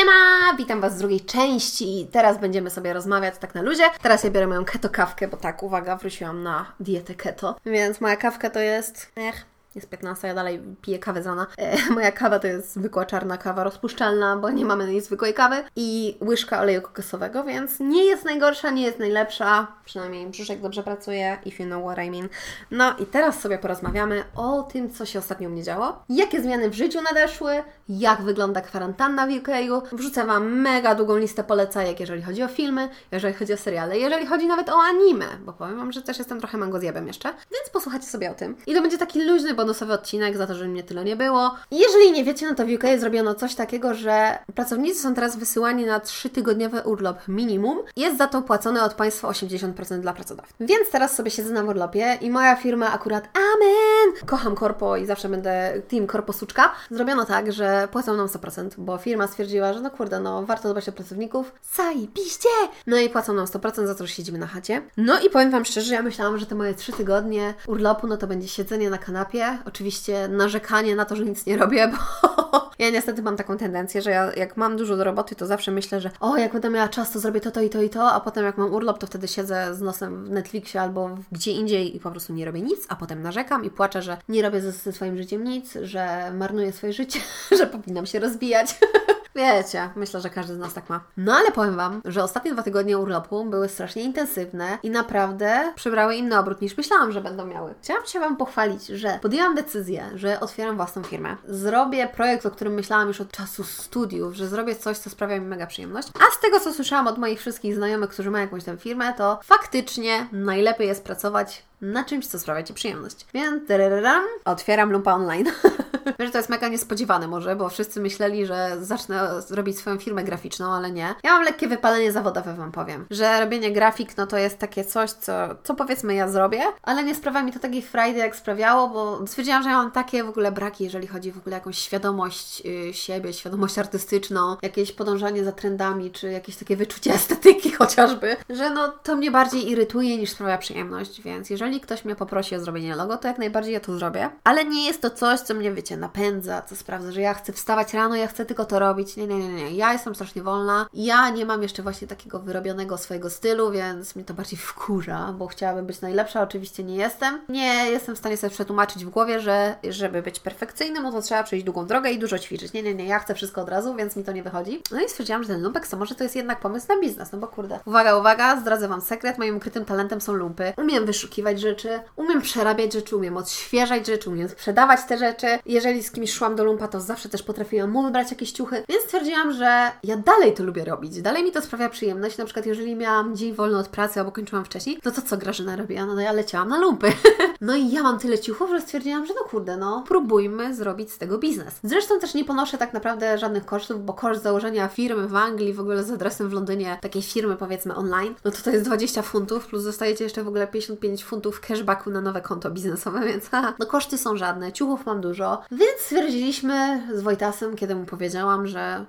Siema! Witam Was z drugiej części i teraz będziemy sobie rozmawiać tak na luzie. Teraz ja biorę moją keto kawkę, bo tak, uwaga, wróciłam na dietę keto. Więc moja kawka to jest... Ech, jest 15, ja dalej piję kawę z rana. E, moja kawa to jest zwykła czarna kawa rozpuszczalna, bo nie mamy jej zwykłej kawy. I łyżka oleju kokosowego, więc nie jest najgorsza, nie jest najlepsza. Przynajmniej brzuszek dobrze pracuje, if you know what I mean. No i teraz sobie porozmawiamy o tym, co się ostatnio u mnie działo. Jakie zmiany w życiu nadeszły, jak wygląda kwarantanna w UK. Wrzucę Wam mega długą listę polecajek, jeżeli chodzi o filmy, jeżeli chodzi o seriale, jeżeli chodzi nawet o anime, bo powiem Wam, że też jestem trochę mangozjebem jeszcze, więc posłuchajcie sobie o tym. I to będzie taki luźny, bonusowy odcinek za to, że mnie tyle nie było. Jeżeli nie wiecie, no to w UK zrobiono coś takiego, że pracownicy są teraz wysyłani na 3-tygodniowy urlop minimum. Jest za to płacone od państwa 80% dla pracodawców. Więc teraz sobie siedzę na urlopie i moja firma akurat, amen! Kocham korpo i zawsze będę team korpo suczka. Zrobiono tak, że płacą nam 100%, bo firma stwierdziła, że no kurde, no warto dbać o pracowników. Zajebiście! No i płacą nam 100% za to, że siedzimy na chacie. No i powiem Wam szczerze, ja myślałam, że te moje 3 tygodnie urlopu, no to będzie siedzenie na kanapie, oczywiście narzekanie na to, że nic nie robię, bo ja niestety mam taką tendencję, że ja, jak mam dużo do roboty, to zawsze myślę, że o, jak będę miała czas, to zrobię to, to i to i to, a potem jak mam urlop, to wtedy siedzę z nosem w Netflixie albo gdzie indziej i po prostu nie robię nic, a potem narzekam i płaczę, że nie robię ze, ze swoim życiem nic, że marnuję swoje życie, że powinnam się rozwijać. Wiecie, myślę, że każdy z nas tak ma. No ale powiem Wam, że ostatnie dwa tygodnie urlopu były strasznie intensywne i naprawdę przybrały inny obrót niż myślałam, że będą miały. Chciałam się Wam pochwalić, że podjęłam decyzję, że otwieram własną firmę. Zrobię projekt, o którym myślałam już od czasu studiów, że zrobię coś, co sprawia mi mega przyjemność. A z tego, co słyszałam od moich wszystkich znajomych, którzy mają jakąś tę firmę, to faktycznie najlepiej jest pracować na czymś, co sprawia Ci przyjemność. Więc tararam, otwieram lumpa online. Wiem, że to jest mega niespodziewane może, bo wszyscy myśleli, że zacznę robić swoją firmę graficzną, ale nie. Ja mam lekkie wypalenie zawodowe, Wam powiem. Że robienie grafik, no to jest takie coś, co, co powiedzmy ja zrobię, ale nie sprawia mi to takiej frajdy, jak sprawiało, bo stwierdziłam, że ja mam takie w ogóle braki, jeżeli chodzi w ogóle o jakąś świadomość yy, siebie, świadomość artystyczną, jakieś podążanie za trendami, czy jakieś takie wyczucie estetyki chociażby, że no to mnie bardziej irytuje niż sprawia przyjemność, więc jeżeli ktoś mnie poprosi o zrobienie logo, to jak najbardziej ja to zrobię, ale nie jest to coś, co mnie, wiecie, napędza, co sprawdza, że ja chcę wstawać rano, ja chcę tylko to robić. Nie, nie, nie, nie. Ja jestem strasznie wolna. Ja nie mam jeszcze właśnie takiego wyrobionego swojego stylu, więc mnie to bardziej wkurza, bo chciałabym być najlepsza, oczywiście nie jestem. Nie jestem w stanie sobie przetłumaczyć w głowie, że żeby być perfekcyjnym, to trzeba przejść długą drogę i dużo ćwiczyć. Nie, nie, nie, ja chcę wszystko od razu, więc mi to nie wychodzi. No i stwierdziłam, że ten lumpek to może to jest jednak pomysł na biznes, no bo kurde. Uwaga, uwaga, zdradzę Wam sekret, moim ukrytym talentem są lumpy. Umiem wyszukiwać rzeczy, umiem przerabiać rzeczy, umiem odświeżać rzeczy, umiem sprzedawać te rzeczy. Jeżeli z kimś szłam do lumpa, to zawsze też potrafiłam mu wybrać jakieś ciuchy, więc stwierdziłam, że ja dalej to lubię robić. Dalej mi to sprawia przyjemność. Na przykład, jeżeli miałam dzień wolny od pracy albo kończyłam wcześniej, no to co Grażyna robiła? No, no ja leciałam na lumpy. no i ja mam tyle ciuchów, że stwierdziłam, że no kurde, no próbujmy zrobić z tego biznes. Zresztą też nie ponoszę tak naprawdę żadnych kosztów, bo koszt założenia firmy w Anglii, w ogóle z adresem w Londynie, takiej firmy powiedzmy online, no to to jest 20 funtów, plus dostajecie jeszcze w ogóle 55 funtów cashbacku na nowe konto biznesowe, więc no koszty są żadne, ciuchów mam dużo, więc stwierdziliśmy z Wojtasem, kiedy mu powiedziałam, że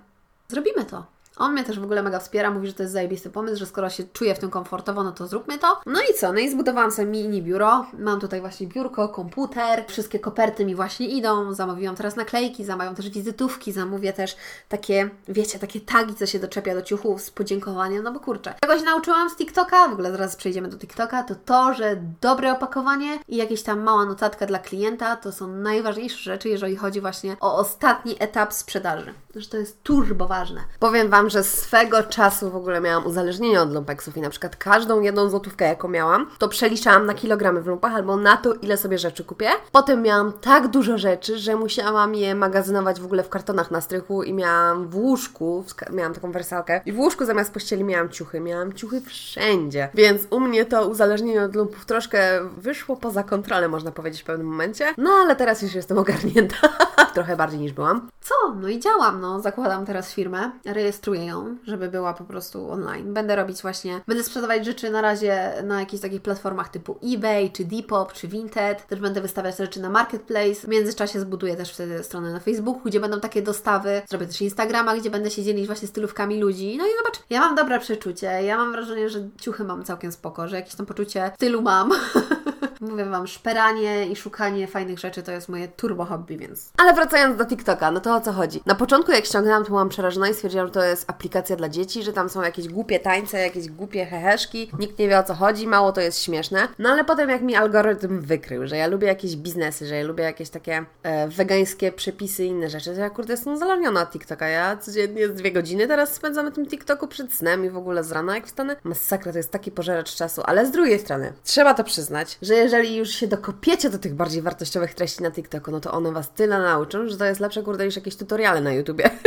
zrobimy to. On mnie też w ogóle mega wspiera, mówi, że to jest zajebisty pomysł, że skoro się czuję w tym komfortowo, no to zróbmy to. No i co? No i zbudowałam sobie mini biuro. Mam tutaj właśnie biurko, komputer, wszystkie koperty mi właśnie idą. Zamówiłam teraz naklejki, zamawiam też wizytówki, zamówię też takie, wiecie, takie tagi, co się doczepia do ciuchów z podziękowaniem, no bo kurczę. Czegoś nauczyłam z TikToka, w ogóle zaraz przejdziemy do TikToka, to to, że dobre opakowanie i jakieś tam mała notatka dla klienta to są najważniejsze rzeczy, jeżeli chodzi właśnie o ostatni etap sprzedaży. Że to jest turbo ważne. Powiem Wam, że swego czasu w ogóle miałam uzależnienie od lumpeksów i na przykład każdą jedną złotówkę, jaką miałam, to przeliczałam na kilogramy w lumpach albo na to, ile sobie rzeczy kupię. Potem miałam tak dużo rzeczy, że musiałam je magazynować w ogóle w kartonach na strychu i miałam w łóżku, miałam taką wersalkę i w łóżku zamiast pościeli miałam ciuchy. Miałam ciuchy wszędzie. Więc u mnie to uzależnienie od lumpów troszkę wyszło poza kontrolę, można powiedzieć w pewnym momencie. No ale teraz już jestem ogarnięta. Trochę bardziej niż byłam. Co? No i działam, no. Zakładam teraz firmę, rejestruję ją, żeby była po prostu online. Będę robić właśnie, będę sprzedawać rzeczy na razie na jakichś takich platformach typu eBay, czy Depop, czy Vinted. Też będę wystawiać rzeczy na Marketplace. W międzyczasie zbuduję też wtedy stronę na Facebooku, gdzie będą takie dostawy. Zrobię też Instagrama, gdzie będę się dzielić właśnie stylówkami ludzi. No i zobacz, ja mam dobre przeczucie. Ja mam wrażenie, że ciuchy mam całkiem spoko, że jakieś tam poczucie stylu mam. Mówię Wam, szperanie i szukanie fajnych rzeczy to jest moje turbo hobby, więc... Ale wracając do TikToka, no to o co chodzi? Na początku jak ściągnęłam, to byłam przerażona i stwierdziłam, że to jest aplikacja dla dzieci, że tam są jakieś głupie tańce, jakieś głupie heheszki, nikt nie wie o co chodzi, mało to jest śmieszne. No ale potem jak mi algorytm wykrył, że ja lubię jakieś biznesy, że ja lubię jakieś takie e, wegańskie przepisy i inne rzeczy, to ja kurde jestem uzależniona od TikToka. Ja codziennie dwie godziny teraz spędzam na tym TikToku przed snem i w ogóle z rana jak wstanę. Masakra, to jest taki pożeracz czasu, ale z drugiej strony trzeba to przyznać, że jeżeli już się dokopiecie do tych bardziej wartościowych treści na TikToku, no to one Was tyle nauczą, że to jest lepsze kurde niż jakieś tutoriale na YouTubie.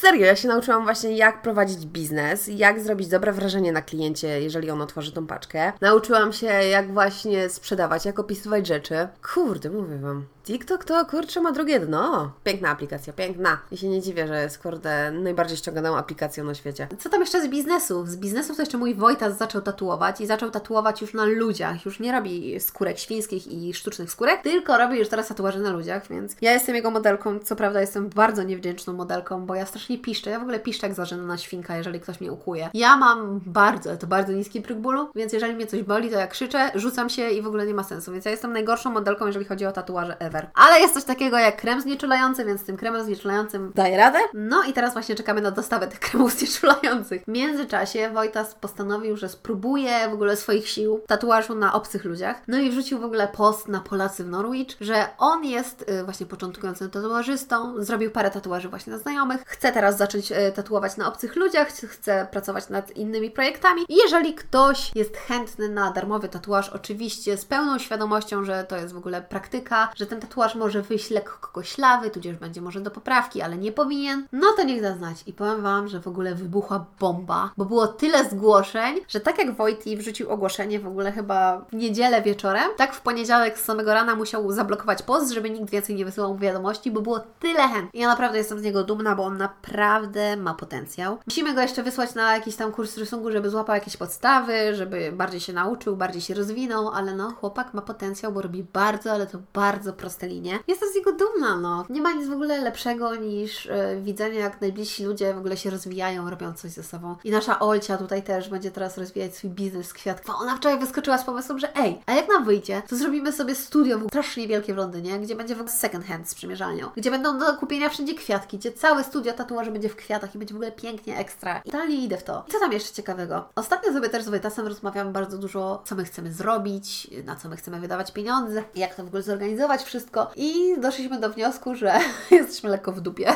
Serio, ja się nauczyłam właśnie jak prowadzić biznes, jak zrobić dobre wrażenie na kliencie, jeżeli on otworzy tą paczkę. Nauczyłam się jak właśnie sprzedawać, jak opisywać rzeczy. Kurde, mówię Wam, TikTok to kurczę ma drugie dno. Piękna aplikacja, piękna. I się nie dziwię, że jest kurde najbardziej ściąganą aplikacją na świecie. Co tam jeszcze z biznesów? Z biznesów to jeszcze mój Wojtas zaczął tatuować i zaczął tatuować już na ludziach. Już nie robi skórek świńskich i sztucznych skórek, tylko robi już teraz tatuaże na ludziach, więc ja jestem jego modelką. Co prawda jestem bardzo niewdzięczną modelką, bo ja strasznie piszczę. Ja w ogóle piszczę jak zażenana świnka, jeżeli ktoś mnie ukuje. Ja mam bardzo, to bardzo niski próg bólu, więc jeżeli mnie coś boli, to ja krzyczę, rzucam się i w ogóle nie ma sensu. Więc ja jestem najgorszą modelką, jeżeli chodzi o tatuaże ever. Ale jest coś takiego jak krem znieczulający, więc tym kremem znieczulającym daję radę. No i teraz właśnie czekamy na dostawę tych kremów znieczulających. W międzyczasie Wojtas postanowił, że spróbuje w ogóle swoich sił tatuażu na obcych ludziach. No i wrzucił w ogóle post na Polacy w Norwich, że on jest y, właśnie początkującym tatuażystą, zrobił parę tatuaży właśnie na znajomych, chce teraz zacząć y, tatuować na obcych ludziach, chce pracować nad innymi projektami. I jeżeli ktoś jest chętny na darmowy tatuaż, oczywiście z pełną świadomością, że to jest w ogóle praktyka, że ten tatuaż może wyjść lekko koślawy, tudzież będzie może do poprawki, ale nie powinien, no to niech da znać. I powiem Wam, że w ogóle wybuchła bomba, bo było tyle zgłoszeń, że tak jak Wojti wrzucił ogłoszenie w ogóle chyba w niedzielę wieczorem, tak w poniedziałek z samego rana musiał zablokować post, żeby nikt więcej nie wysyłał wiadomości, bo było tyle chęt. I ja naprawdę jestem z niego dumna, bo on naprawdę ma potencjał. Musimy go jeszcze wysłać na jakiś tam kurs rysunku, żeby złapał jakieś podstawy, żeby bardziej się nauczył, bardziej się rozwinął, ale no, chłopak ma potencjał, bo robi bardzo, ale to bardzo proste linie. Jestem z niego dumna, no. Nie ma nic w ogóle lepszego niż yy, widzenie, jak najbliżsi ludzie w ogóle się rozwijają, robią coś ze sobą. I nasza Olcia tutaj też będzie teraz rozwijać swój biznes kwiatków. Ona wczoraj wyskoczyła z pomysłem, że ej, a jak nam wyjdzie, to zrobimy sobie studio w strasznie wielkie w Londynie, gdzie będzie w ogóle second hand z przymierzalnią, gdzie będą do kupienia wszędzie kwiatki, gdzie całe studio tatuaży będzie w kwiatach i będzie w ogóle pięknie ekstra. I dalej idę w to. Co tam jeszcze ciekawego? Ostatnio sobie też z Wojtasem rozmawiamy bardzo dużo, co my chcemy zrobić, na co my chcemy wydawać pieniądze, jak to w ogóle zorganizować wszystko. I doszliśmy do wniosku, że jesteśmy lekko w dupie.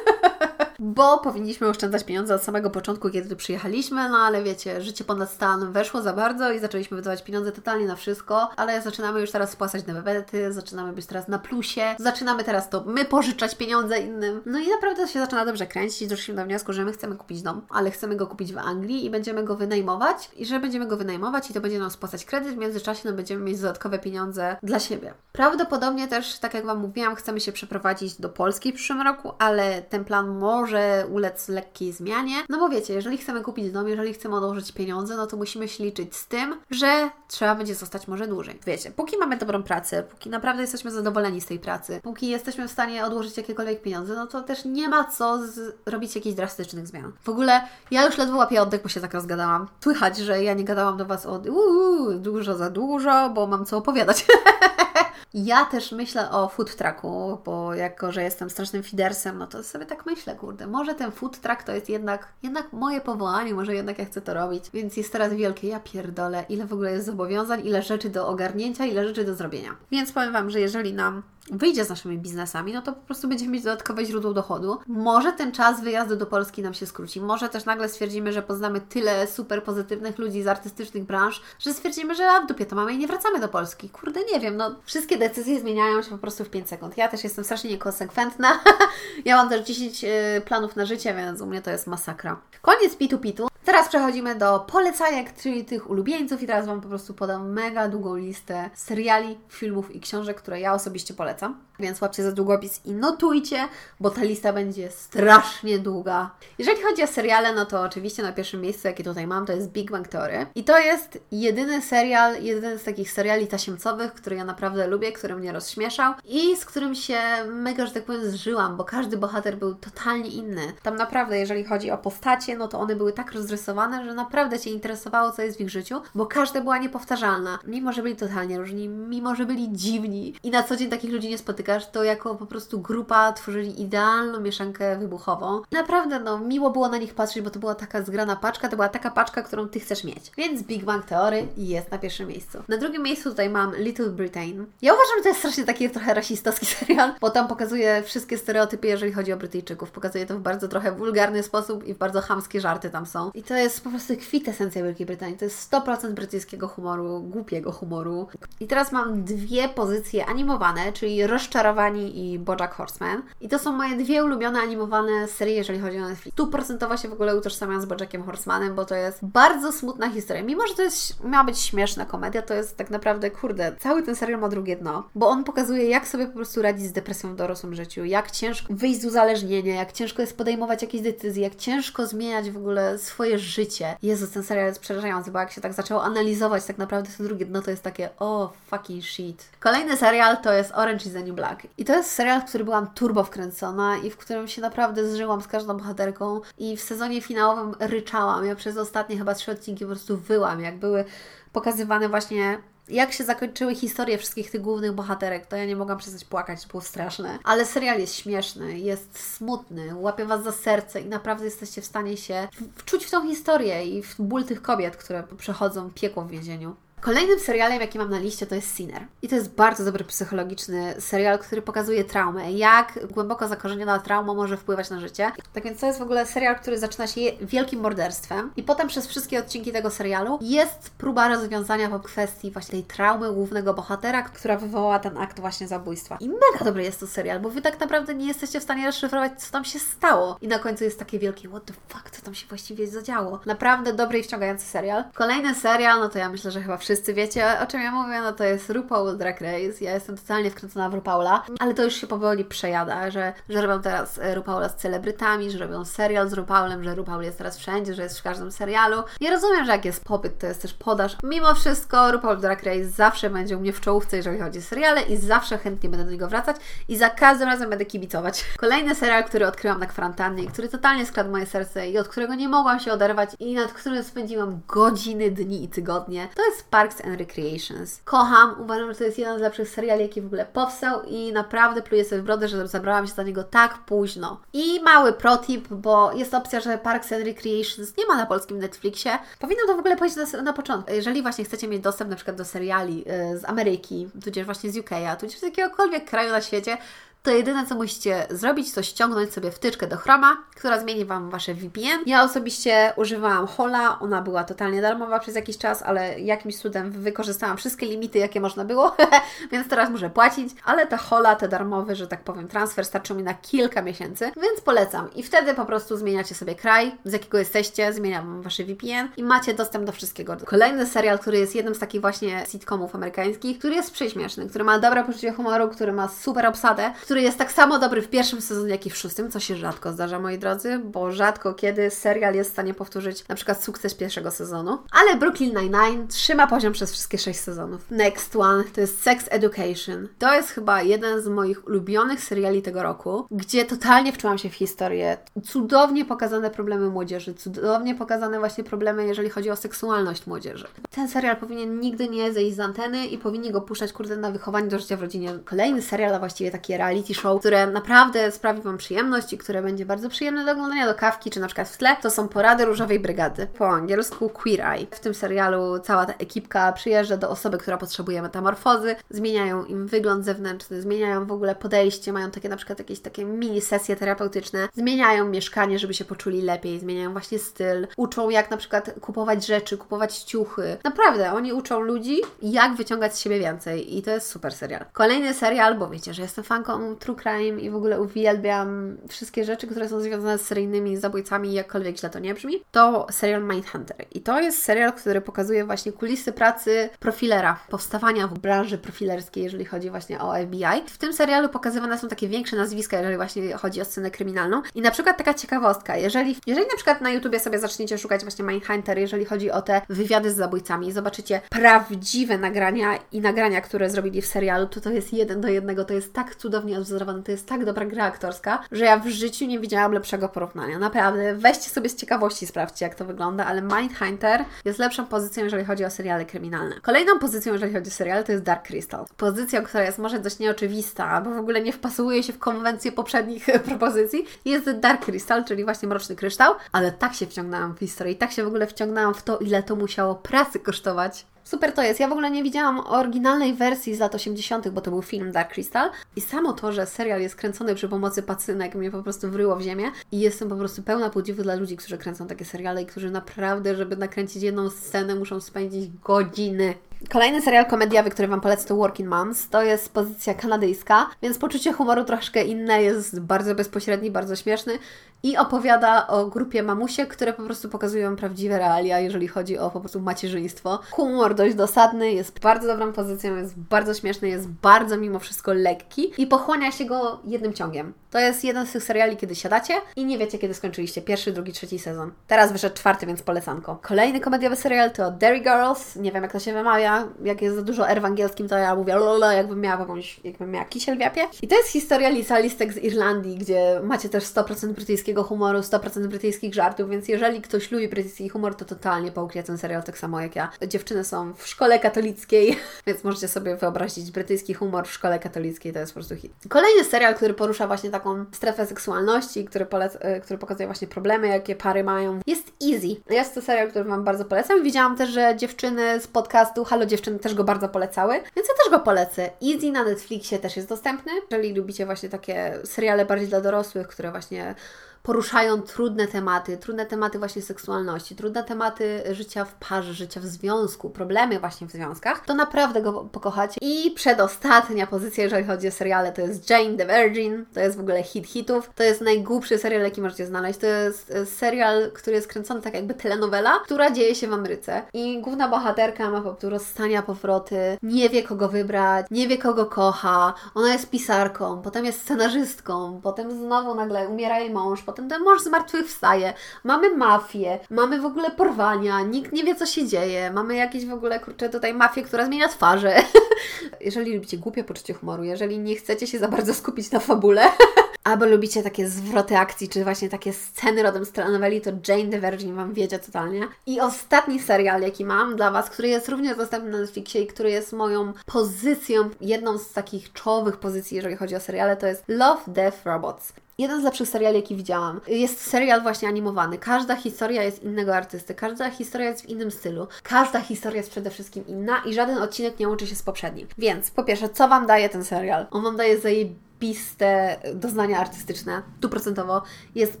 Bo powinniśmy oszczędzać pieniądze od samego początku, kiedy tu przyjechaliśmy, no ale wiecie, życie ponad stan weszło za bardzo i zaczęliśmy wydawać pieniądze totalnie na wszystko, ale zaczynamy już teraz spłacać dewety, zaczynamy być teraz na plusie, zaczynamy teraz to my pożyczać pieniądze innym. No i naprawdę to się zaczyna dobrze kręcić. Doszliśmy do wniosku, że my chcemy kupić dom, ale chcemy go kupić w Anglii i będziemy go wynajmować i że będziemy go wynajmować i to będzie nam spłacać kredyt, w międzyczasie no będziemy mieć dodatkowe pieniądze dla siebie. Prawdopodobnie też, tak jak Wam mówiłam, chcemy się przeprowadzić do Polski w przyszłym roku, ale ten plan może ulec lekkiej zmianie. No bo wiecie, jeżeli chcemy kupić dom, jeżeli chcemy odłożyć pieniądze, no to musimy się liczyć z tym, że trzeba będzie zostać może dłużej. Wiecie, póki mamy dobrą pracę, póki naprawdę jesteśmy zadowoleni z tej pracy, póki jesteśmy w stanie odłożyć jakiekolwiek pieniądze, no to też nie ma co robić jakichś drastycznych zmian. W ogóle ja już ledwo łapię oddech, bo się tak rozgadałam. Słychać, że ja nie gadałam do Was od uuu, dużo za dużo, bo mam co opowiadać. Ja też myślę o food trucku, bo jako, że jestem strasznym feedersem, no to sobie tak myślę, kurde, może ten food truck to jest jednak, jednak moje powołanie, może jednak ja chcę to robić, więc jest teraz wielkie, ja pierdolę, ile w ogóle jest zobowiązań, ile rzeczy do ogarnięcia, ile rzeczy do zrobienia. Więc powiem Wam, że jeżeli nam wyjdzie z naszymi biznesami, no to po prostu będziemy mieć dodatkowe źródło dochodu. Może ten czas wyjazdu do Polski nam się skróci. Może też nagle stwierdzimy, że poznamy tyle super pozytywnych ludzi z artystycznych branż, że stwierdzimy, że a w dupie to mamy i nie wracamy do Polski. Kurde, nie wiem, no wszystkie decyzje zmieniają się po prostu w 5 sekund. Ja też jestem strasznie niekonsekwentna. ja mam też 10 y, planów na życie, więc u mnie to jest masakra. Koniec pitu pitu. Teraz przechodzimy do polecajek, czyli tych ulubieńców i teraz Wam po prostu podam mega długą listę seriali, filmów i książek, które ja osobiście polecam. Więc łapcie za długopis i notujcie, bo ta lista będzie strasznie długa. Jeżeli chodzi o seriale, no to oczywiście na pierwszym miejscu, jaki tutaj mam, to jest Big Bang Theory. I to jest jedyny serial, jedyny z takich seriali tasiemcowych, który ja naprawdę lubię, który mnie rozśmieszał i z którym się mega, że tak powiem, zżyłam, bo każdy bohater był totalnie inny. Tam naprawdę, jeżeli chodzi o postacie, no to one były tak rozrysowane, narysowane, że naprawdę Cię interesowało, co jest w ich życiu, bo każda była niepowtarzalna. Mimo, że byli totalnie różni, mimo, że byli dziwni i na co dzień takich ludzi nie spotykasz, to jako po prostu grupa tworzyli idealną mieszankę wybuchową. Naprawdę, no, miło było na nich patrzeć, bo to była taka zgrana paczka, to była taka paczka, którą Ty chcesz mieć. Więc Big Bang Theory jest na pierwszym miejscu. Na drugim miejscu tutaj mam Little Britain. Ja uważam, że to jest strasznie taki trochę rasistowski serial, bo tam pokazuje wszystkie stereotypy, jeżeli chodzi o Brytyjczyków. Pokazuje to w bardzo trochę wulgarny sposób i bardzo chamskie żarty tam są. I to jest po prostu kwitesencja Wielkiej Brytanii. To jest 100% brytyjskiego humoru, głupiego humoru. I teraz mam dwie pozycje animowane, czyli Rozczarowani i Bojack Horseman. I to są moje dwie ulubione animowane serie, jeżeli chodzi o Netflix. Tu procentowo się w ogóle utożsamiam z Bojackiem Horsemanem, bo to jest bardzo smutna historia. Mimo, że to jest, miała być śmieszna komedia, to jest tak naprawdę, kurde, cały ten serial ma drugie dno, bo on pokazuje, jak sobie po prostu radzić z depresją w dorosłym życiu, jak ciężko wyjść z uzależnienia, jak ciężko jest podejmować jakieś decyzje, jak ciężko zmieniać w ogóle swoje życie. Jezus, ten serial jest przerażający, bo jak się tak zaczęło analizować, tak naprawdę to drugie dno to jest takie, o fucking shit. Kolejny serial to jest Orange is the New Black. I to jest serial, w który byłam turbo wkręcona i w którym się naprawdę zżyłam z każdą bohaterką i w sezonie finałowym ryczałam. Ja przez ostatnie chyba trzy odcinki po prostu wyłam, jak były pokazywane właśnie jak się zakończyły historie wszystkich tych głównych bohaterek, to ja nie mogłam przestać płakać, było straszne. Ale serial jest śmieszny, jest smutny, łapie Was za serce i naprawdę jesteście w stanie się wczuć w tą historię i w ból tych kobiet, które przechodzą piekło w więzieniu. Kolejnym serialem, jaki mam na liście, to jest Sinner. I to jest bardzo dobry psychologiczny serial, który pokazuje traumę, jak głęboko zakorzeniona trauma może wpływać na życie. Tak więc to jest w ogóle serial, który zaczyna się wielkim morderstwem i potem przez wszystkie odcinki tego serialu jest próba rozwiązania po kwestii właśnie tej traumy głównego bohatera, która wywołała ten akt właśnie zabójstwa. I mega dobry jest to serial, bo Wy tak naprawdę nie jesteście w stanie rozszyfrować, co tam się stało. I na końcu jest takie wielkie what the fuck, co tam się właściwie zadziało. Naprawdę dobry i wciągający serial. Kolejny serial, no to ja myślę, że chyba wszyscy wszyscy wiecie, o czym ja mówię, no to jest RuPaul Drag Race. Ja jestem totalnie wkręcona w RuPaula, ale to już się powoli przejada, że, że robią teraz e, RuPaula z celebrytami, że robią serial z RuPaulem, że RuPaul jest teraz wszędzie, że jest w każdym serialu. Ja rozumiem, że jak jest popyt, to jest też podaż. Mimo wszystko RuPaul Drag Race zawsze będzie u mnie w czołówce, jeżeli chodzi o seriale i zawsze chętnie będę do niego wracać i za każdym razem będę kibicować. Kolejny serial, który odkryłam na kwarantannie, który totalnie skradł moje serce i od którego nie mogłam się oderwać i nad którym spędziłam godziny, dni i tygodnie, to jest Parks and Recreations. Kocham, uważam, że to jest jeden z lepszych seriali, jaki w ogóle powstał i naprawdę pluję sobie w brodę, że zabrałam się za niego tak późno. I mały protip, bo jest opcja, że Parks and Recreations nie ma na polskim Netflixie. Powinnam to w ogóle powiedzieć na, na początku. Jeżeli właśnie chcecie mieć dostęp na przykład do seriali y, z Ameryki, tudzież właśnie z UK, tudzież z jakiegokolwiek kraju na świecie, to jedyne co musicie zrobić, to ściągnąć sobie wtyczkę do Chroma, która zmieni Wam Wasze VPN. Ja osobiście używałam Hola, ona była totalnie darmowa przez jakiś czas, ale jakimś cudem wykorzystałam wszystkie limity, jakie można było, więc teraz muszę płacić, ale ta Hola, te darmowe, że tak powiem, transfer starczył mi na kilka miesięcy, więc polecam. I wtedy po prostu zmieniacie sobie kraj, z jakiego jesteście, zmienia Wam Wasze VPN i macie dostęp do wszystkiego. Kolejny serial, który jest jednym z takich właśnie sitcomów amerykańskich, który jest prześmieszny, który ma dobre poczucie humoru, który ma super obsadę, który jest tak samo dobry w pierwszym sezonie, jak i w szóstym, co się rzadko zdarza, moi drodzy, bo rzadko kiedy serial jest w stanie powtórzyć na przykład sukces pierwszego sezonu. Ale Brooklyn Nine-Nine trzyma poziom przez wszystkie sześć sezonów. Next one to jest Sex Education. To jest chyba jeden z moich ulubionych seriali tego roku, gdzie totalnie wczułam się w historię. Cudownie pokazane problemy młodzieży, cudownie pokazane właśnie problemy, jeżeli chodzi o seksualność młodzieży. Ten serial powinien nigdy nie zejść z anteny i powinni go puszczać, kurde, na wychowanie do życia w rodzinie. Kolejny serial, a właściwie takie reality reality show, które naprawdę sprawi Wam przyjemność i które będzie bardzo przyjemne do oglądania do kawki, czy na przykład w tle, to są porady Różowej Brygady, po angielsku Queer Eye. W tym serialu cała ta ekipka przyjeżdża do osoby, która potrzebuje metamorfozy, zmieniają im wygląd zewnętrzny, zmieniają w ogóle podejście, mają takie na przykład jakieś takie mini sesje terapeutyczne, zmieniają mieszkanie, żeby się poczuli lepiej, zmieniają właśnie styl, uczą jak na przykład kupować rzeczy, kupować ciuchy. Naprawdę, oni uczą ludzi, jak wyciągać z siebie więcej i to jest super serial. Kolejny serial, bo wiecie, że jestem fanką true crime i w ogóle uwielbiam wszystkie rzeczy, które są związane z seryjnymi zabójcami, jakkolwiek źle to nie brzmi, to serial Mindhunter. I to jest serial, który pokazuje właśnie kulisy pracy profilera, powstawania w branży profilerskiej, jeżeli chodzi właśnie o FBI. W tym serialu pokazywane są takie większe nazwiska, jeżeli właśnie chodzi o scenę kryminalną. I na przykład taka ciekawostka, jeżeli, jeżeli na przykład na YouTubie sobie zaczniecie szukać właśnie Mindhunter, jeżeli chodzi o te wywiady z zabójcami i zobaczycie prawdziwe nagrania i nagrania, które zrobili w serialu, to to jest jeden do jednego, to jest tak cudownie odwzorowany. To jest tak dobra gra aktorska, że ja w życiu nie widziałam lepszego porównania. Naprawdę, weźcie sobie z ciekawości, sprawdźcie jak to wygląda, ale Mindhunter jest lepszą pozycją, jeżeli chodzi o seriale kryminalne. Kolejną pozycją, jeżeli chodzi o seriale, to jest Dark Crystal. Pozycja, która jest może dość nieoczywista, albo w ogóle nie wpasuje się w konwencję poprzednich propozycji, jest Dark Crystal, czyli właśnie Mroczny Kryształ, ale tak się wciągnęłam w historię i tak się w ogóle wciągnęłam w to, ile to musiało pracy kosztować. Super to jest. Ja w ogóle nie widziałam oryginalnej wersji z lat 80., bo to był film Dark Crystal. I samo to, że serial jest kręcony przy pomocy pacynek, mnie po prostu wryło w ziemię. I jestem po prostu pełna podziwu dla ludzi, którzy kręcą takie seriale i którzy naprawdę, żeby nakręcić jedną scenę, muszą spędzić godziny. Kolejny serial komediowy, który Wam polecę, to Working Moms. To jest pozycja kanadyjska, więc poczucie humoru troszkę inne, jest bardzo bezpośredni, bardzo śmieszny i opowiada o grupie mamusie, które po prostu pokazują prawdziwe realia, jeżeli chodzi o po prostu macierzyństwo. Humor dość dosadny, jest bardzo dobrą pozycją, jest bardzo śmieszny, jest bardzo mimo wszystko lekki i pochłania się go jednym ciągiem. To jest jeden z tych seriali, kiedy siadacie i nie wiecie, kiedy skończyliście pierwszy, drugi, trzeci sezon. Teraz wyszedł czwarty, więc polecanko. Kolejny komediowy serial to Derry Girls. Nie wiem, jak to się wymawia. Jak jest za dużo R w angielskim, to ja mówię lola, jakbym miała jakąś, jakbym miała kisiel w japie. I to jest historia Lisa Listek z Irlandii, gdzie macie też 100% brytyjskiego humoru, 100% brytyjskich żartów, więc jeżeli ktoś lubi brytyjski humor, to totalnie połknie ten serial tak samo jak ja. Dziewczyny są w szkole katolickiej, więc możecie sobie wyobrazić brytyjski humor w szkole katolickiej, to jest po prostu hit. Kolejny serial, który porusza właśnie taką strefę seksualności, który, polec- e, który pokazuje właśnie problemy, jakie pary mają, jest Easy. Jest to serial, który Wam bardzo polecam. Widziałam też, że dziewczyny z podcastu Halo Dziewczyny też go bardzo polecały, więc ja też go polecę. Easy na Netflixie też jest dostępny. Jeżeli lubicie właśnie takie seriale bardziej dla dorosłych, które właśnie poruszają trudne tematy, trudne tematy właśnie seksualności, trudne tematy życia w parze, życia w związku, problemy właśnie w związkach, to naprawdę go pokochacie. I przedostatnia pozycja, jeżeli chodzi o seriale, to jest Jane the Virgin, to jest w ogóle hit hitów, to jest najgłupszy serial, jaki możecie znaleźć. To jest e, serial, który jest kręcony tak jakby telenowela, która dzieje się w Ameryce. I główna bohaterka ma po prostu rozstania, powroty, nie wie kogo wybrać, nie wie kogo kocha, ona jest pisarką, potem jest scenarzystką, potem znowu nagle umiera jej mąż, potem ten mąż zmartwychwstaje, mamy mafię, mamy w ogóle porwania, nikt nie wie co się dzieje, mamy jakieś w ogóle, kurczę, tutaj mafię, która zmienia twarze. jeżeli lubicie głupie poczucie humoru, jeżeli nie chcecie się za bardzo skupić na fabule, albo lubicie takie zwroty akcji, czy właśnie takie sceny rodem z telenoweli, to Jane the Virgin Wam wiedzie totalnie. I ostatni serial, jaki mam dla Was, który jest również dostępny na Netflixie i który jest moją pozycją, jedną z takich czołowych pozycji, jeżeli chodzi o seriale, to jest Love, Death, Robots. Jeden z lepszych seriali, jaki widziałam. Jest serial właśnie animowany. Każda historia jest innego artysty, każda historia jest w innym stylu, każda historia jest przede wszystkim inna i żaden odcinek nie łączy się z poprzednim. Więc po pierwsze, co Wam daje ten serial? On Wam daje zajebiste zajebiste doznania artystyczne, stuprocentowo. Jest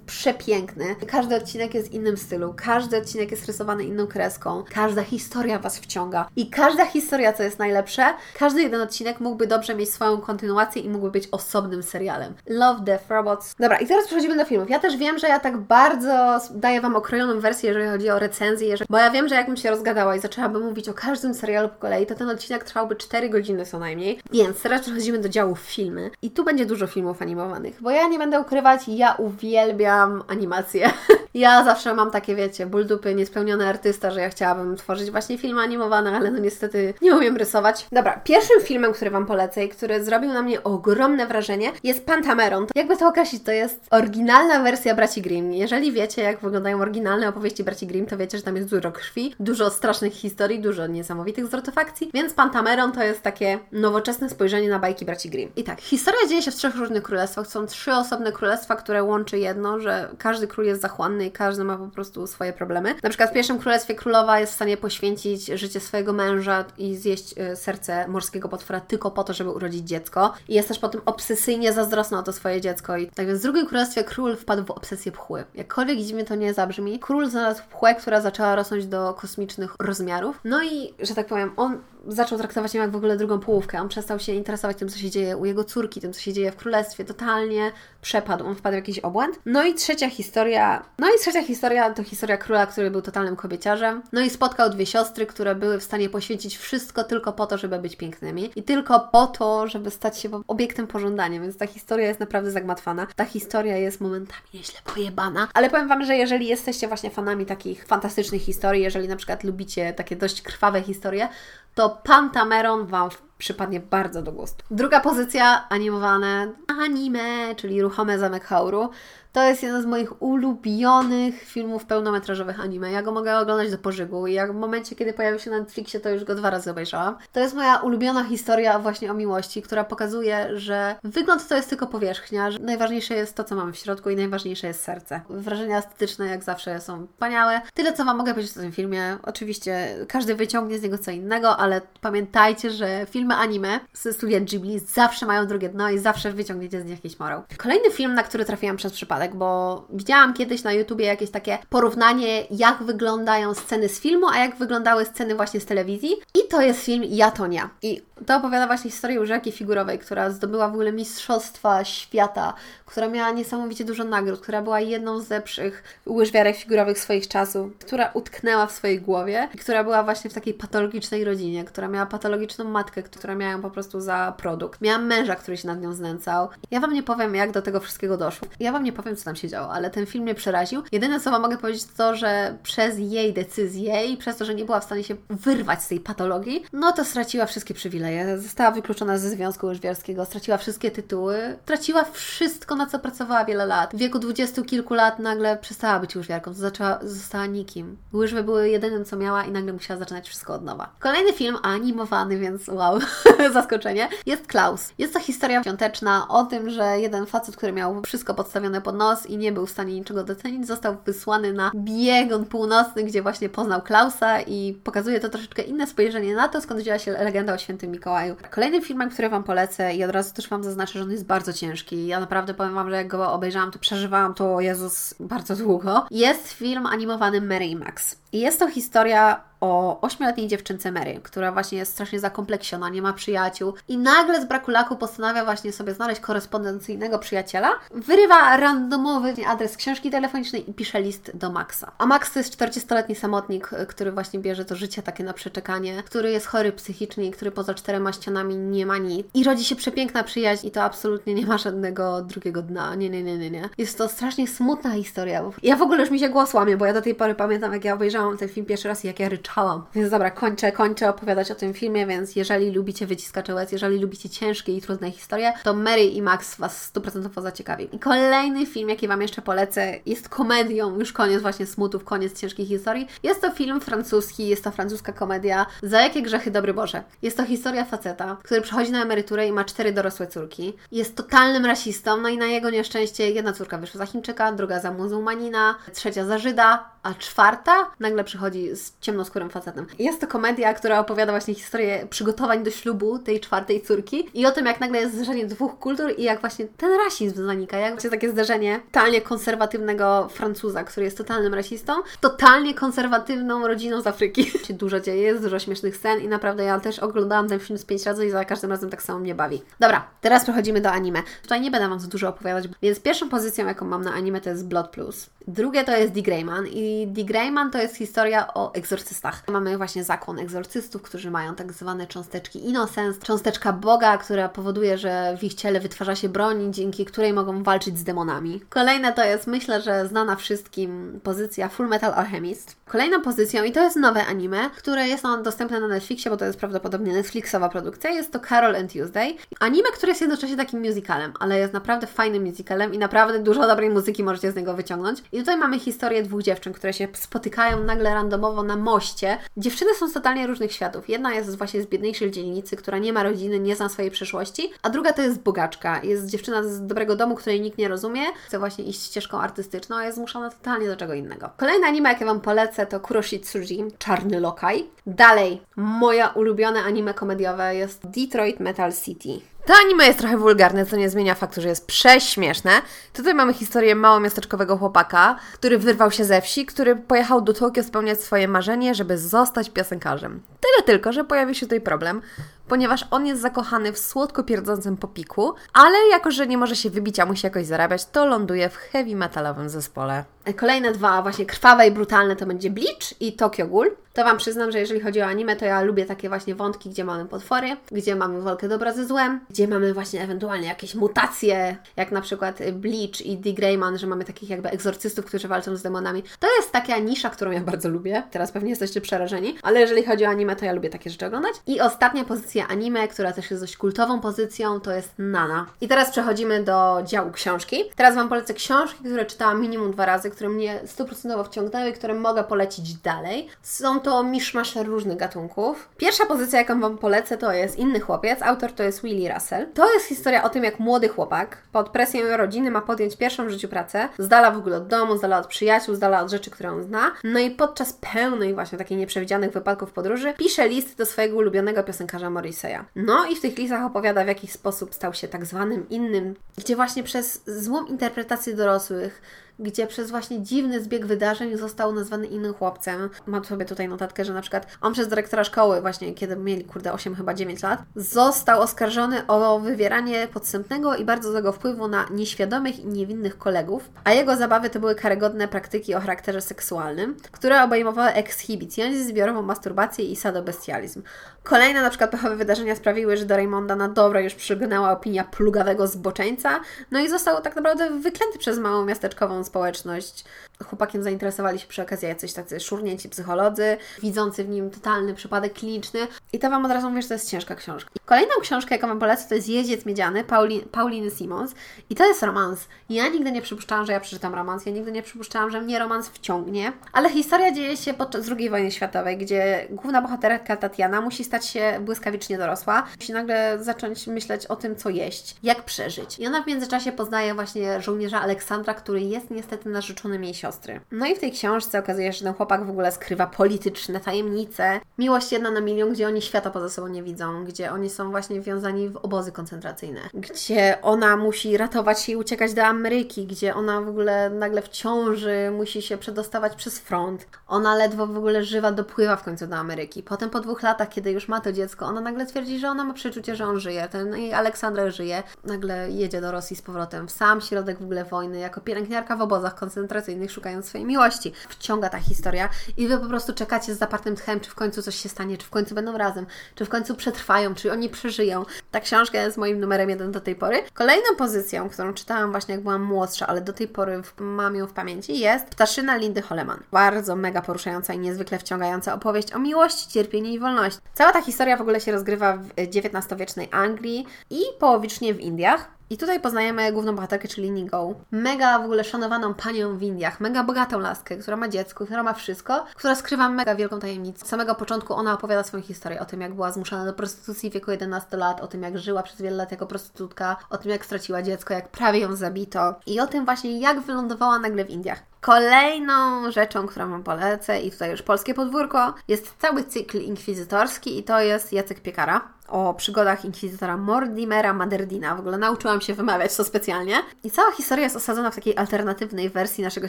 przepiękny. Każdy odcinek jest w innym stylu, każdy odcinek jest rysowany inną kreską, każda historia Was wciąga. I każda historia, co jest najlepsze, każdy jeden odcinek mógłby dobrze mieć swoją kontynuację i mógłby być osobnym serialem. Love, Death, Robots. Dobra, i teraz przechodzimy do filmów. Ja też wiem, że ja tak bardzo daję Wam okrojoną wersję, jeżeli chodzi o recenzję, jeżeli... bo ja wiem, że jakbym się rozgadała i zaczęłabym mówić o każdym serialu po kolei, to ten odcinek trwałby 4 godziny co najmniej. Więc teraz przechodzimy do działu filmy. I tu będzie dużo filmów animowanych, bo ja nie będę ukrywać, ja uwielbiam animacje. ja zawsze mam takie, wiecie, ból dupy, niespełniony artysta, że ja chciałabym tworzyć właśnie filmy animowane, ale no niestety nie umiem rysować. Dobra, pierwszym filmem, który Wam polecę i który zrobił na mnie ogromne wrażenie jest Pantameron. Jakby to określić, to jest oryginalna wersja Braci Grimm. Jeżeli wiecie, jak wyglądają oryginalne opowieści Braci Grimm, to wiecie, że tam jest dużo krwi, dużo strasznych historii, dużo niesamowitych zwrotów akcji, więc Pantameron to jest takie nowoczesne spojrzenie na bajki Braci Grimm. I tak, historia dzieje się w trzech różnych królestwach. Są trzy osobne królestwa, które łączy jedno, że każdy król jest zachłanny i każdy ma po prostu swoje problemy. Na przykład w pierwszym królestwie królowa jest w stanie poświęcić życie swojego męża i zjeść y, serce morskiego potwora tylko po to, żeby urodzić dziecko. I jest też potem obsesyjnie zazdrosna o to swoje dziecko. I tak więc w drugim królestwie król wpadł w obsesję pchły. Jakkolwiek dziwnie to nie zabrzmi, król znalazł pchłę, która zaczęła rosnąć do kosmicznych rozmiarów. No i, że tak powiem, on zaczął traktować ją jak w ogóle drugą połówkę. On przestał się interesować tym, co się dzieje u jego córki, tym, co się dzieje w królestwie. Totalnie przepadł, on wpadł w jakiś obłęd. No i trzecia historia, no i trzecia historia to historia króla, który był totalnym kobieciarzem. No i spotkał dwie siostry, które były w stanie poświęcić wszystko tylko po to, żeby być pięknymi i tylko po to, żeby stać się obiektem pożądania, więc ta historia jest naprawdę zagmatwana. Ta historia jest momentami nieźle pojebana, ale powiem Wam, że jeżeli jesteście właśnie fanami takich fantastycznych historii, jeżeli na przykład lubicie takie dość krwawe historie, to Pantameron Wam przypadnie bardzo do gustu. Druga pozycja animowane anime, czyli Ruchome Zamek Hauru. To jest jeden z moich ulubionych filmów pełnometrażowych anime. Ja go mogę oglądać do pożygu i jak w momencie, kiedy pojawił się na Netflixie, to już go dwa razy obejrzałam. To jest moja ulubiona historia właśnie o miłości, która pokazuje, że wygląd to jest tylko powierzchnia, że najważniejsze jest to, co mamy w środku i najważniejsze jest serce. Wrażenia estetyczne, jak zawsze, są wspaniałe. Tyle, co Wam mogę powiedzieć o tym filmie. Oczywiście każdy wyciągnie z niego co innego, ale pamiętajcie, że filmy anime ze studia Ghibli zawsze mają drugie dno i zawsze wyciągniecie z nich jakiś morał. Kolejny film, na który trafiłam przez przypadek, przypadek, bo widziałam kiedyś na YouTubie jakieś takie porównanie, jak wyglądają sceny z filmu, a jak wyglądały sceny właśnie z telewizji. I to jest film Jatonia. I to opowiada właśnie historię Urzelki Figurowej, która zdobyła w ogóle Mistrzostwa Świata, która miała niesamowicie dużo nagród, która była jedną z lepszych łyżwiarek figurowych swoich czasów, która utknęła w swojej głowie i która była właśnie w takiej patologicznej rodzinie, która miała patologiczną matkę, która miała ją po prostu za produkt. Miała męża, który się nad nią znęcał. Ja Wam nie powiem, jak do tego wszystkiego doszło. Ja Wam nie powiem, co tam się działo, ale ten film mnie przeraził. Jedyne, co Wam mogę powiedzieć, to to, że przez jej decyzję i przez to, że nie była w stanie się wyrwać z tej patologii, no to straciła wszystkie przywileje. Została wykluczona ze związku łyżwiarskiego, straciła wszystkie tytuły, traciła wszystko, na co pracowała wiele lat. W wieku dwudziestu kilku lat nagle przestała być łyżwiarką, to zaczęła, została nikim. Łyżwy były jedynym, co miała i nagle musiała zaczynać wszystko od nowa. Kolejny film animowany, więc wow, zaskoczenie, jest Klaus. Jest to historia świąteczna o tym, że jeden facet, który miał wszystko podstawione pod nos i nie był w stanie niczego docenić, został wysłany na biegun północny, gdzie właśnie poznał Klausa i pokazuje to troszeczkę inne spojrzenie na to, skąd wzięła się legenda o świętym Mikołaju. Kolejnym filmem, który Wam polecę i od razu też Wam zaznaczę, że on jest bardzo ciężki. Ja naprawdę powiem Wam, że jak go obejrzałam, to przeżywałam to, Jezus, bardzo długo. Jest film animowany Mary Max. I jest to historia o ośmioletniej dziewczynce Mary, która właśnie jest strasznie zakompleksiona, nie ma przyjaciół i nagle z braku laku postanawia właśnie sobie znaleźć korespondencyjnego przyjaciela, wyrywa randomowy adres książki telefonicznej i pisze list do Maxa. A Max to jest 40-letni samotnik, który właśnie bierze to życie takie na przeczekanie, który jest chory psychicznie i który poza czterema ścianami nie ma nic. I rodzi się przepiękna przyjaźń i to absolutnie nie ma żadnego drugiego dna. Nie, nie, nie, nie, nie. Jest to strasznie smutna historia. Ja w ogóle już mi się głos łamie, bo ja do tej pory pamiętam, jak ja obejrzałam ten film pierwszy raz i jak ja ryczałam. Więc dobra, kończę, kończę opowiadać o tym filmie, więc jeżeli lubicie wyciskać łez, jeżeli lubicie ciężkie i trudne historie, to Mary i Max Was stuprocentowo zaciekawi. I kolejny film, jaki Wam jeszcze polecę, jest komedią, już koniec właśnie smutów, koniec ciężkich historii. Jest to film francuski, jest to francuska komedia Za jakie grzechy, dobry Boże. Jest to historia faceta, który przychodzi na emeryturę i ma cztery dorosłe córki. Jest totalnym rasistą, no i na jego nieszczęście jedna córka wyszła za Chińczyka, druga za muzułmanina, trzecia za Żyda, a czwarta nagle przychodzi z ciemnoskórym facetem. Jest to komedia, która opowiada właśnie historię przygotowań do ślubu tej czwartej córki i o tym, jak nagle jest zderzenie dwóch kultur i jak właśnie ten rasizm zanika. Jak właśnie takie zderzenie totalnie konserwatywnego Francuza, który jest totalnym rasistą, totalnie konserwatywną rodziną z Afryki. dużo dzieje, jest dużo śmiesznych scen i naprawdę ja też oglądałam ten film z pięć razy i za każdym razem tak samo mnie bawi. Dobra, teraz przechodzimy do anime. Tutaj nie będę Wam za dużo opowiadać, więc pierwszą pozycją, jaką mam na anime, to jest Blood Plus. Drugie to jest Dick Grayman i Dick Grayman to jest historia o egzorcystach. Mamy właśnie zakon egzorcystów, którzy mają tak zwane cząsteczki innocence, cząsteczka Boga, która powoduje, że w ich ciele wytwarza się broń, dzięki której mogą walczyć z demonami. Kolejne to jest, myślę, że znana wszystkim pozycja Full Metal Alchemist. Kolejną pozycją, i to jest nowe anime, które jest on dostępne na Netflixie, bo to jest prawdopodobnie Netflixowa produkcja, jest to Carol and Tuesday. Anime, które jest jednocześnie takim musicalem, ale jest naprawdę fajnym musicalem i naprawdę dużo dobrej muzyki możecie z niego wyciągnąć. I tutaj mamy historię dwóch dziewczyn, które się spotykają nagle randomowo na moście. Dziewczyny są z totalnie różnych światów. Jedna jest właśnie z biedniejszej dzielnicy, która nie ma rodziny, nie zna swojej przeszłości, a druga to jest bogaczka. Jest dziewczyna z dobrego domu, której nikt nie rozumie, chce właśnie iść ścieżką artystyczną, a jest zmuszona totalnie do czego innego. Kolejne anime, jakie Wam polecę, to Kuroshitsuji, Czarny Lokaj. Dalej, moja ulubione anime komediowe jest Detroit Metal City. To anime jest trochę wulgarne, co nie zmienia faktu, że jest prześmieszne. Tutaj mamy historię małomiasteczkowego chłopaka, który wyrwał się ze wsi, który pojechał do Tokio spełniać swoje marzenie, żeby zostać piosenkarzem. Tyle tylko, że pojawił się tutaj problem, ponieważ on jest zakochany w słodko pierdzącym popiku, ale jako, że nie może się wybić, a musi jakoś zarabiać, to ląduje w heavy metalowym zespole. Kolejne dwa, właśnie krwawe i brutalne, to będzie Bleach i Tokyo Ghoul. To Wam przyznam, że jeżeli chodzi o anime, to ja lubię takie właśnie wątki, gdzie mamy potwory, gdzie mamy walkę dobra ze złem, gdzie mamy właśnie ewentualnie jakieś mutacje, jak na przykład Bleach i D. Greyman, że mamy takich jakby egzorcystów, którzy walczą z demonami. To jest taka nisza, którą ja bardzo lubię. Teraz pewnie jesteście przerażeni, ale jeżeli chodzi o anime, to ja lubię takie rzeczy oglądać. I ostatnia pozycja pozycję anime, która też jest dość kultową pozycją, to jest Nana. I teraz przechodzimy do działu książki. Teraz Wam polecę książki, które czytałam minimum dwa razy, które mnie stuprocentowo wciągnęły, które mogę polecić dalej. Są to miszmasz różnych gatunków. Pierwsza pozycja, jaką Wam polecę, to jest Inny Chłopiec. Autor to jest Willie Russell. To jest historia o tym, jak młody chłopak pod presją rodziny ma podjąć pierwszą w życiu pracę, z dala w ogóle od domu, z dala od przyjaciół, z dala od rzeczy, które on zna. No i podczas pełnej właśnie takich nieprzewidzianych wypadków podróży pisze list do swojego ulubionego piosenkarza Morriseya. No i w tych listach opowiada, w jaki sposób stał się tak zwanym innym, gdzie właśnie przez złą interpretację dorosłych, gdzie przez właśnie dziwny zbieg wydarzeń został nazwany innym chłopcem. Mam sobie tutaj notatkę, że na przykład on przez dyrektora szkoły, właśnie kiedy mieli, kurde, 8 chyba 9 lat, został oskarżony o wywieranie podstępnego i bardzo złego wpływu na nieświadomych i niewinnych kolegów, a jego zabawy to były karygodne praktyki o charakterze seksualnym, które obejmowały ekshibicjonizm, zbiorową masturbację i sadobestializm. Kolejne na przykład pechowe wydarzenia sprawiły, że do Raymonda na dobre już przygnęła opinia plugawego zboczeńca, no i został tak naprawdę wyklęty przez małą miasteczkową społeczność. Chłopakiem zainteresowali się przy okazji jacyś tacy szurnięci psycholodzy, widzący w nim totalny przypadek kliniczny. I to Wam od razu mówię, że to jest ciężka książka. Kolejną książkę, jaką Wam polecę, to jest Jeździec Miedziany Pauli, Pauliny Simons. I to jest romans. Ja nigdy nie przypuszczałam, że ja przeczytam romans, ja nigdy nie przypuszczałam, że mnie romans wciągnie, ale historia dzieje się podczas II wojny światowej, gdzie główna bohaterka Tatiana musi stać się błyskawicznie dorosła, musi nagle zacząć myśleć o tym, co jeść, jak przeżyć. I ona w międzyczasie poznaje właśnie żołnierza Aleksandra, który jest niestety narzeczonym jej siostry. No i w tej książce okazuje się, że ten chłopak w ogóle skrywa polityczne tajemnice. Miłość jedna na milion, gdzie oni świata poza sobą nie widzą, gdzie oni są właśnie wiązani w obozy koncentracyjne, gdzie ona musi ratować się i uciekać do Ameryki, gdzie ona w ogóle nagle w ciąży musi się przedostawać przez front. Ona ledwo w ogóle żywa dopływa w końcu do Ameryki. Potem po dwóch latach, kiedy już ma to dziecko, ona nagle twierdzi, że ona ma przeczucie, że on żyje. Ten Aleksandra żyje. Nagle jedzie do Rosji z powrotem w sam środek w ogóle wojny, jako pielęgniarka w obozach koncentracyjnych, szukając swojej miłości. Wciąga ta historia i Wy po prostu czekacie z zapartym tchem, czy w końcu coś się stanie, czy w końcu będą razem, czy w końcu przetrwają, czy oni przeżyją. Ta książka jest moim numerem jeden do tej pory. Kolejną pozycją, którą czytałam właśnie jak byłam młodsza, ale do tej pory mam ją w pamięci, jest Ptaszyna Lindy Holleman. Bardzo mega poruszająca i niezwykle wciągająca opowieść o miłości, cierpieniu i wolności. Cała ta historia w ogóle się rozgrywa w XIX-wiecznej Anglii i połowicznie w Indiach. I tutaj poznajemy główną bohaterkę, czyli Nigo. Mega w ogóle szanowaną panią w Indiach, mega bogatą laskę, która ma dziecko, która ma wszystko, która skrywa mega wielką tajemnicę. Od samego początku ona opowiada swoją historię o tym, jak była zmuszana do prostytucji w wieku 11 lat, o tym, jak żyła przez wiele lat jako prostytutka, o tym, jak straciła dziecko, jak prawie ją zabito i o tym właśnie, jak wylądowała nagle w Indiach. Kolejną rzeczą, którą Wam polecę, i tutaj już polskie podwórko, jest cały cykl inkwizytorski i to jest Jacek Piekara o przygodach inkwizytora Mordimera Maderdina. W ogóle nauczyłam się wymawiać to specjalnie. I cała historia jest osadzona w takiej alternatywnej wersji naszego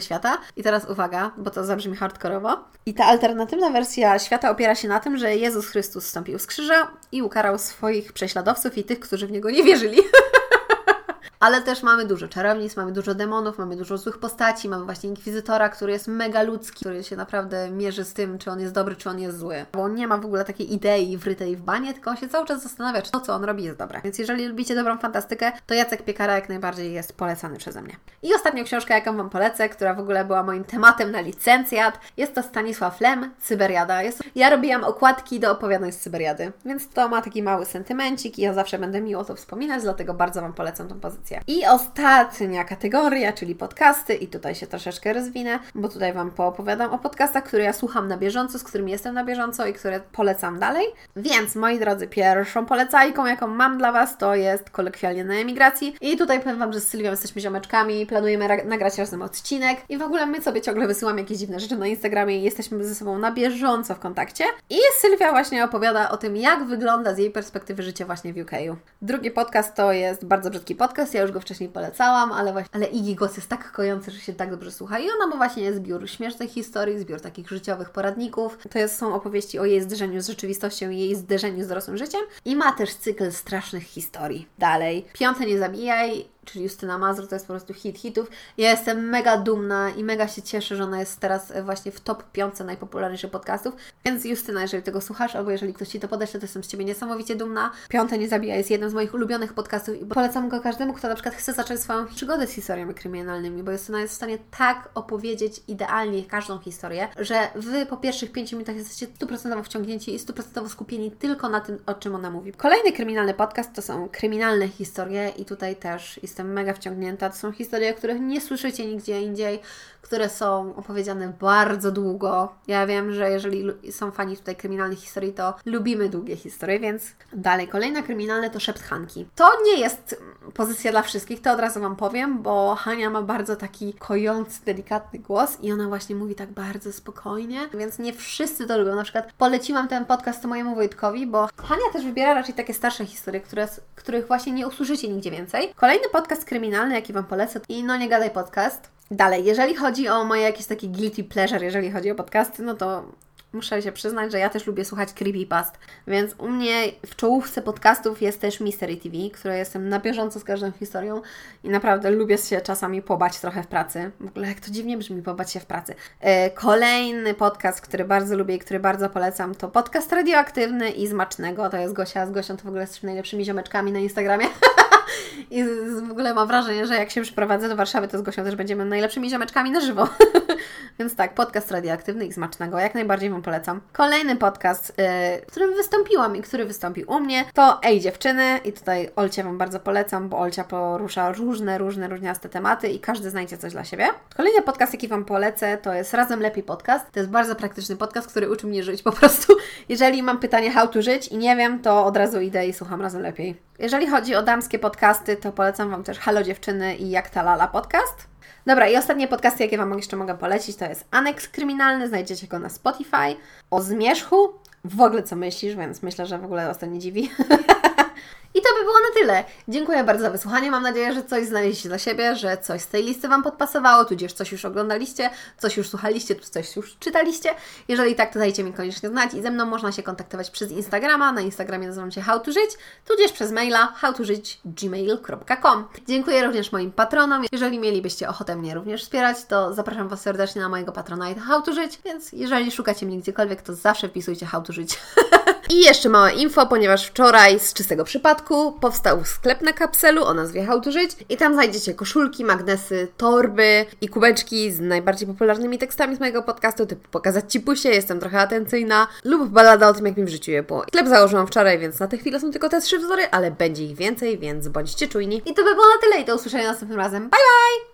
świata. I teraz uwaga, bo to zabrzmi hardkorowo. I ta alternatywna wersja świata opiera się na tym, że Jezus Chrystus stąpił z krzyża i ukarał swoich prześladowców i tych, którzy w Niego nie wierzyli. ale też mamy dużo czarownic, mamy dużo demonów, mamy dużo złych postaci, mamy właśnie inkwizytora, który jest mega ludzki, który się naprawdę mierzy z tym, czy on jest dobry, czy on jest zły. Bo on nie ma w ogóle takiej idei wrytej w banie, tylko on się cały czas zastanawia, czy to, co on robi, jest dobre. Więc jeżeli lubicie dobrą fantastykę, to Jacek Piekara jak najbardziej jest polecany przeze mnie. I ostatnia książka, jaką Wam polecę, która w ogóle była moim tematem na licencjat, jest to Stanisław Lem, Cyberiada. Jest... Ja robiłam okładki do opowiadań z Cyberiady, więc to ma taki mały sentymencik i ja zawsze będę miło to wspominać, dlatego bardzo Wam polecam tą pozycję. I ostatnia kategoria, czyli podcasty, i tutaj się troszeczkę rozwinę, bo tutaj Wam poopowiadam o podcastach, które ja słucham na bieżąco, z którymi jestem na bieżąco i które polecam dalej. Więc, moi drodzy, pierwszą polecajką, jaką mam dla Was, to jest kolekwialnie na emigracji. I tutaj powiem Wam, że z Sylwią jesteśmy ziomeczkami, planujemy nagrać razem odcinek i w ogóle my sobie ciągle wysyłamy jakieś dziwne rzeczy na Instagramie i jesteśmy ze sobą na bieżąco w kontakcie. I Sylwia właśnie opowiada o tym, jak wygląda z jej perspektywy życie właśnie w UK. Drugi podcast to jest bardzo brzydki podcast, ja już go wcześniej polecałam, ale właśnie, ale Iggy Głos jest tak kojący, że się tak dobrze słucha. I ona ma właśnie zbiór śmiesznych historii, zbiór takich życiowych poradników. To jest, są opowieści o jej zderzeniu z rzeczywistością i jej zderzeniu z dorosłym życiem. I ma też cykl strasznych historii. Dalej. Piąte nie zabijaj czyli Justyna Mazur, to jest po prostu hit hitów. Ja jestem mega dumna i mega się cieszę, że ona jest teraz właśnie w top 5 najpopularniejszych podcastów. Więc Justyna, jeżeli tego słuchasz, albo jeżeli ktoś Ci to podeśle, to jestem z Ciebie niesamowicie dumna. Piąte Nie Zabija jest jednym z moich ulubionych podcastów i polecam go każdemu, kto na przykład chce zacząć swoją przygodę z historiami kryminalnymi, bo Justyna jest w stanie tak opowiedzieć idealnie każdą historię, że Wy po pierwszych 5 minutach jesteście stuprocentowo wciągnięci i stuprocentowo skupieni tylko na tym, o czym ona mówi. Kolejny kryminalny podcast to są kryminalne historie i tutaj też jestem mega wciągnięta. To są historie, których nie słyszycie nigdzie indziej, które są opowiedziane bardzo długo. Ja wiem, że jeżeli są fani tutaj kryminalnych historii, to lubimy długie historie, więc dalej. Kolejna kryminalne to Szept Hanki. To nie jest pozycja dla wszystkich, to od razu Wam powiem, bo Hania ma bardzo taki kojący, delikatny głos i ona właśnie mówi tak bardzo spokojnie, więc nie wszyscy to lubią. Na przykład poleciłam ten podcast mojemu Wojtkowi, bo Hania też wybiera raczej takie starsze historie, które, których właśnie nie usłyszycie nigdzie więcej. Kolejny podcast kryminalny, jaki Wam polecę, i No Nie Gadaj Podcast. Dalej, jeżeli chodzi o moje jakieś takie guilty pleasure, jeżeli chodzi o podcasty, no to muszę się przyznać, że ja też lubię słuchać creepypast, więc u mnie w czołówce podcastów jest też Mystery TV, które jestem na bieżąco z każdą historią i naprawdę lubię się czasami pobać trochę w pracy. W ogóle jak to dziwnie brzmi, pobać się w pracy. E, kolejny podcast, który bardzo lubię i który bardzo polecam, to podcast radioaktywny i Zmacznego. To jest Gosia. Z Gosią to w ogóle jesteśmy najlepszymi ziomeczkami na Instagramie. I w ogóle mam wrażenie, że jak się przyprowadzę do Warszawy, to z Gosią też będziemy najlepszymi ziomeczkami na żywo. Więc tak, podcast radioaktywny i smacznego, jak najbardziej Wam polecam. Kolejny podcast, yy, w którym wystąpiłam i który wystąpił u mnie, to Ej dziewczyny i tutaj Olcie Wam bardzo polecam, bo Olcia porusza różne, różne, różniaste tematy i każdy znajdzie coś dla siebie. Kolejny podcast, jaki Wam polecę, to jest Razem Lepiej Podcast. To jest bardzo praktyczny podcast, który uczy mnie żyć po prostu. Jeżeli mam pytanie how to żyć i nie wiem, to od razu idę i słucham Razem Lepiej. Jeżeli chodzi o damskie podcasty, to polecam Wam też Halo Dziewczyny i Jak ta Lala podcast. Dobra, i ostatnie podcasty, jakie Wam jeszcze mogę polecić, to jest Aneks Kryminalny, znajdziecie go na Spotify. O zmierzchu, w ogóle co myślisz, więc myślę, że w ogóle was to nie dziwi. I to by było na tyle. Dziękuję bardzo za wysłuchanie. Mam nadzieję, że coś znaleźliście dla siebie, że coś z tej listy Wam podpasowało, tudzież coś już oglądaliście, coś już słuchaliście, coś już czytaliście. Jeżeli tak, to dajcie mi koniecznie znać i ze mną można się kontaktować przez Instagrama. Na Instagramie nazywam się How to Żyć, tudzież przez maila howtożyć.gmail.com. Dziękuję również moim patronom. Jeżeli mielibyście ochotę mnie również wspierać, to zapraszam Was serdecznie na mojego Patronite How to Żyć, więc jeżeli szukacie mnie gdziekolwiek, to zawsze wpisujcie How to Żyć. I jeszcze małe info, ponieważ wczoraj z czystego przypadku powstał sklep na kapselu o nazwie How to Żyć i tam znajdziecie koszulki, magnesy, torby i kubeczki z najbardziej popularnymi tekstami z mojego podcastu, typu pokazać Ci pusie, jestem trochę atencyjna lub balada o tym, jak mi w życiu je było. Sklep założyłam wczoraj, więc na tę chwilę są tylko te trzy wzory, ale będzie ich więcej, więc bądźcie czujni. I to by było na tyle i do usłyszenia następnym razem. Bye bye!